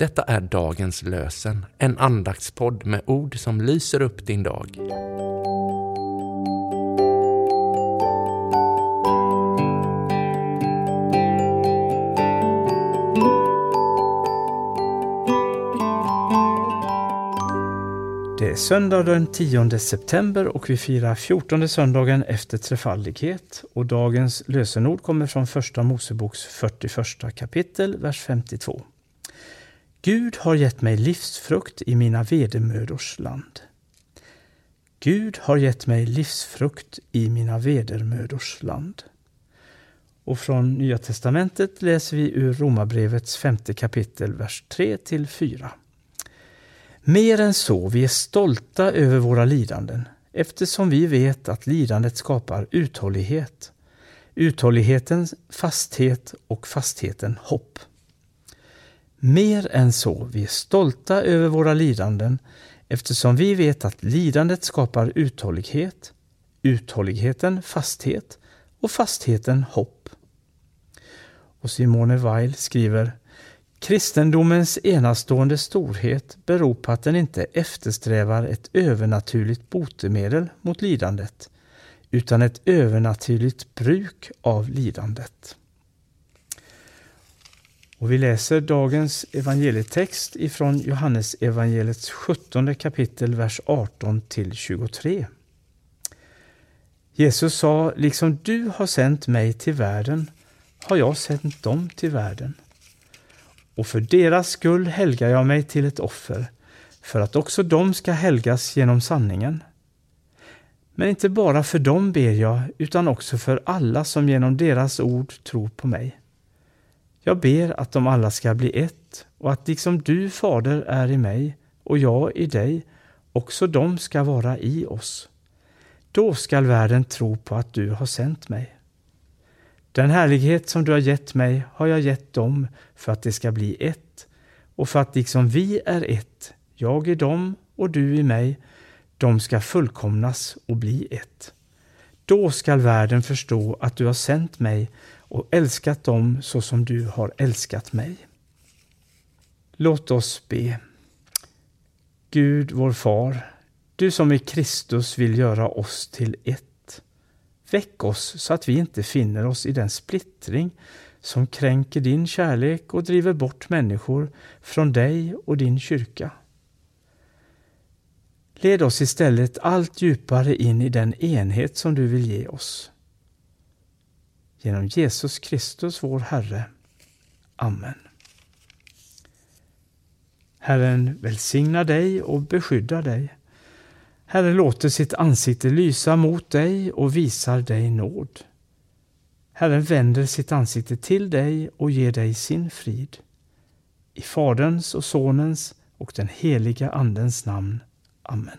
Detta är dagens lösen, en andaktspodd med ord som lyser upp din dag. Det är söndag den 10 september och vi firar 14 söndagen efter trefaldighet. Och dagens lösenord kommer från Första Moseboks 41 kapitel, vers 52. Gud har gett mig livsfrukt i mina vedermödors land. Gud har gett mig livsfrukt i mina vedermödors land. Och från Nya testamentet läser vi ur Romarbrevets femte kapitel, vers 3 till 4. Mer än så, vi är stolta över våra lidanden eftersom vi vet att lidandet skapar uthållighet. Uthålligheten fasthet och fastheten hopp. Mer än så, vi är stolta över våra lidanden eftersom vi vet att lidandet skapar uthållighet, uthålligheten fasthet och fastheten hopp. Och Simone Weil skriver Kristendomens enastående storhet beror på att den inte eftersträvar ett övernaturligt botemedel mot lidandet, utan ett övernaturligt bruk av lidandet. Och vi läser dagens evangelietext ifrån Johannes evangeliets 17 kapitel, vers 18 till 23. Jesus sa, liksom du har sänt mig till världen har jag sänt dem till världen och för deras skull helgar jag mig till ett offer, för att också de ska helgas genom sanningen. Men inte bara för dem ber jag, utan också för alla som genom deras ord tror på mig. Jag ber att de alla ska bli ett och att liksom du, Fader, är i mig och jag i dig, också de ska vara i oss. Då skall världen tro på att du har sänt mig. Den härlighet som du har gett mig har jag gett dem för att det ska bli ett och för att liksom vi är ett, jag i dem och du i mig, de ska fullkomnas och bli ett. Då skall världen förstå att du har sänt mig och älskat dem så som du har älskat mig. Låt oss be. Gud, vår far, du som i Kristus vill göra oss till ett Väck oss så att vi inte finner oss i den splittring som kränker din kärlek och driver bort människor från dig och din kyrka. Led oss istället allt djupare in i den enhet som du vill ge oss. Genom Jesus Kristus, vår Herre. Amen. Herren välsigna dig och beskydda dig. Herren låter sitt ansikte lysa mot dig och visar dig nåd. Herren vänder sitt ansikte till dig och ger dig sin frid. I Faderns och Sonens och den heliga Andens namn. Amen.